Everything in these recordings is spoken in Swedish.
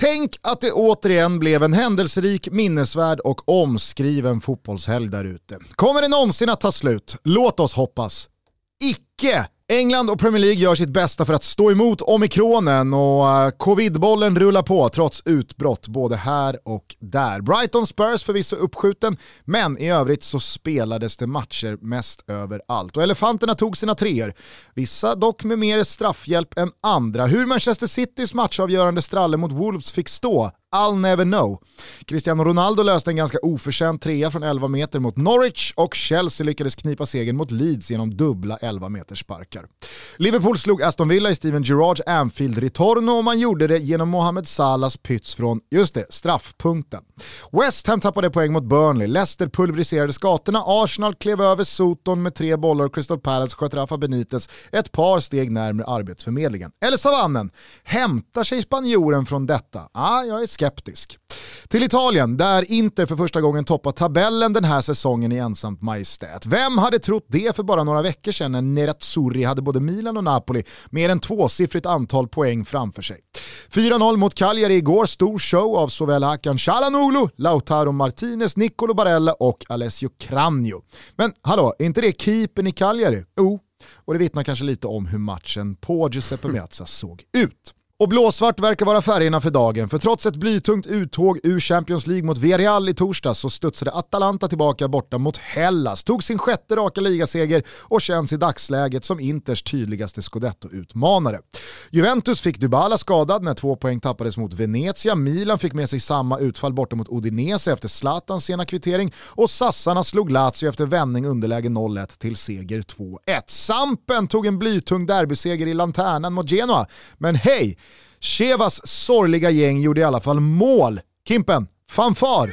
Tänk att det återigen blev en händelserik, minnesvärd och omskriven fotbollshelg där ute. Kommer det någonsin att ta slut? Låt oss hoppas. Icke! England och Premier League gör sitt bästa för att stå emot omikronen och eh, covidbollen rullar på trots utbrott både här och där. Brighton Spurs förvisso uppskjuten, men i övrigt så spelades det matcher mest överallt. Och elefanterna tog sina treor, vissa dock med mer straffhjälp än andra. Hur Manchester Citys matchavgörande stralle mot Wolves fick stå I'll never know. Cristiano Ronaldo löste en ganska oförtjänt trea från 11 meter mot Norwich och Chelsea lyckades knipa segern mot Leeds genom dubbla 11 meters sparkar. Liverpool slog Aston Villa i Steven Gerrards Anfield-retorno och man gjorde det genom Mohamed Salahs pyts från, just det, straffpunkten. West Ham tappade poäng mot Burnley, Leicester pulveriserade skatorna, Arsenal klev över Soton med tre bollar och Crystal Palace sköt Rafa Benitez ett par steg närmare arbetsförmedlingen. Eller savannen, hämtar sig spanjoren från detta? Ah, jag är skeptisk. Till Italien, där Inter för första gången toppar tabellen den här säsongen i ensamt majestät. Vem hade trott det för bara några veckor sedan när Nerazzurri hade både Milan och Napoli mer än tvåsiffrigt antal poäng framför sig. 4-0 mot Cagliari igår, stor show av såväl Hakan Çalhanoğlu, Lautaro Martinez, Nicolo Barella och Alessio Cranio. Men hallå, är inte det keepern i Cagliari? Jo, och det vittnar kanske lite om hur matchen på Giuseppe Meazza såg ut. Och blåsvart verkar vara färgerna för dagen, för trots ett blytungt uttåg ur Champions League mot Villarreal i torsdags så studsade Atalanta tillbaka borta mot Hellas, tog sin sjätte raka ligaseger och känns i dagsläget som Inters tydligaste scudetto-utmanare. Juventus fick Dybala skadad när två poäng tappades mot Venezia, Milan fick med sig samma utfall borta mot Udinese efter Zlatans sena kvittering och Sassarna slog Lazio efter vändning underläge 0-1 till seger 2-1. Sampen tog en blytung derbyseger i Lanternan mot Genoa, men hej, Chevas sorgliga gäng gjorde i alla fall mål. Kimpen, fanfar!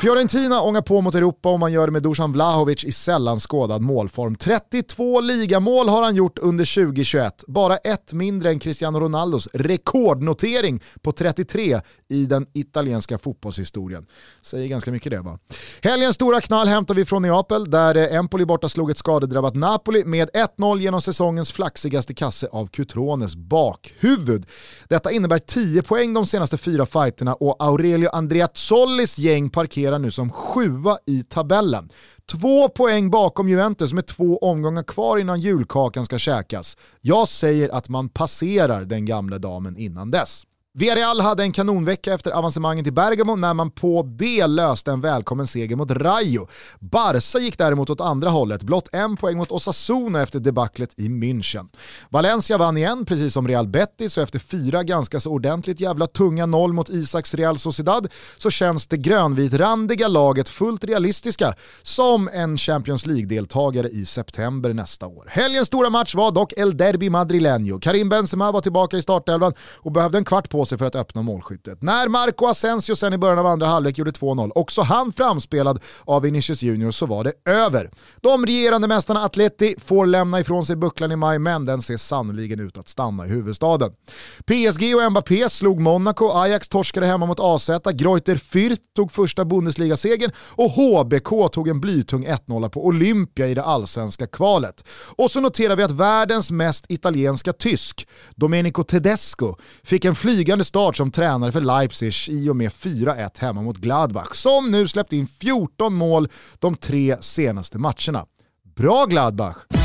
Fiorentina ångar på mot Europa och man gör det med Dusan Vlahovic i sällan skådad målform. 32 ligamål har han gjort under 2021, bara ett mindre än Cristiano Ronaldos rekordnotering på 33 i den italienska fotbollshistorien. Säger ganska mycket det va? Helgens stora knall hämtar vi från Neapel där eh, Empoli borta slog ett skadedrabbat Napoli med 1-0 genom säsongens flaxigaste kasse av Cutrones bakhuvud. Detta innebär 10 poäng de senaste fyra fighterna och Aurelio Andreazzolis gäng parkerar nu som sjua i tabellen. Två poäng bakom Juventus med två omgångar kvar innan julkakan ska käkas. Jag säger att man passerar den gamla damen innan dess. Villarreal hade en kanonvecka efter avancemanget i Bergamo när man på det löste en välkommen seger mot Rayo. Barca gick däremot åt andra hållet, blott en poäng mot Osasuna efter debaclet i München. Valencia vann igen, precis som Real Betis, och efter fyra ganska så ordentligt jävla tunga noll mot Isaks Real Sociedad så känns det grönvitrandiga laget fullt realistiska som en Champions League-deltagare i september nästa år. Helgens stora match var dock El Derby Madrileño. Karim Benzema var tillbaka i startelvan och behövde en kvart på på sig för att öppna målskyttet. När Marco Asensio sen i början av andra halvlek gjorde 2-0, också han framspelad av Vinicius Junior, så var det över. De regerande mästarna Atleti får lämna ifrån sig bucklan i maj, men den ser sannoliken ut att stanna i huvudstaden. PSG och Mbappé slog Monaco, Ajax torskade hemma mot AZ, Greuter Fürth tog första Bundesliga-segern och HBK tog en blytung 1-0 på Olympia i det allsvenska kvalet. Och så noterar vi att världens mest italienska tysk, Domenico Tedesco, fick en flygande flygande start som tränare för Leipzig i och med 4-1 hemma mot Gladbach, som nu släppt in 14 mål de tre senaste matcherna. Bra Gladbach!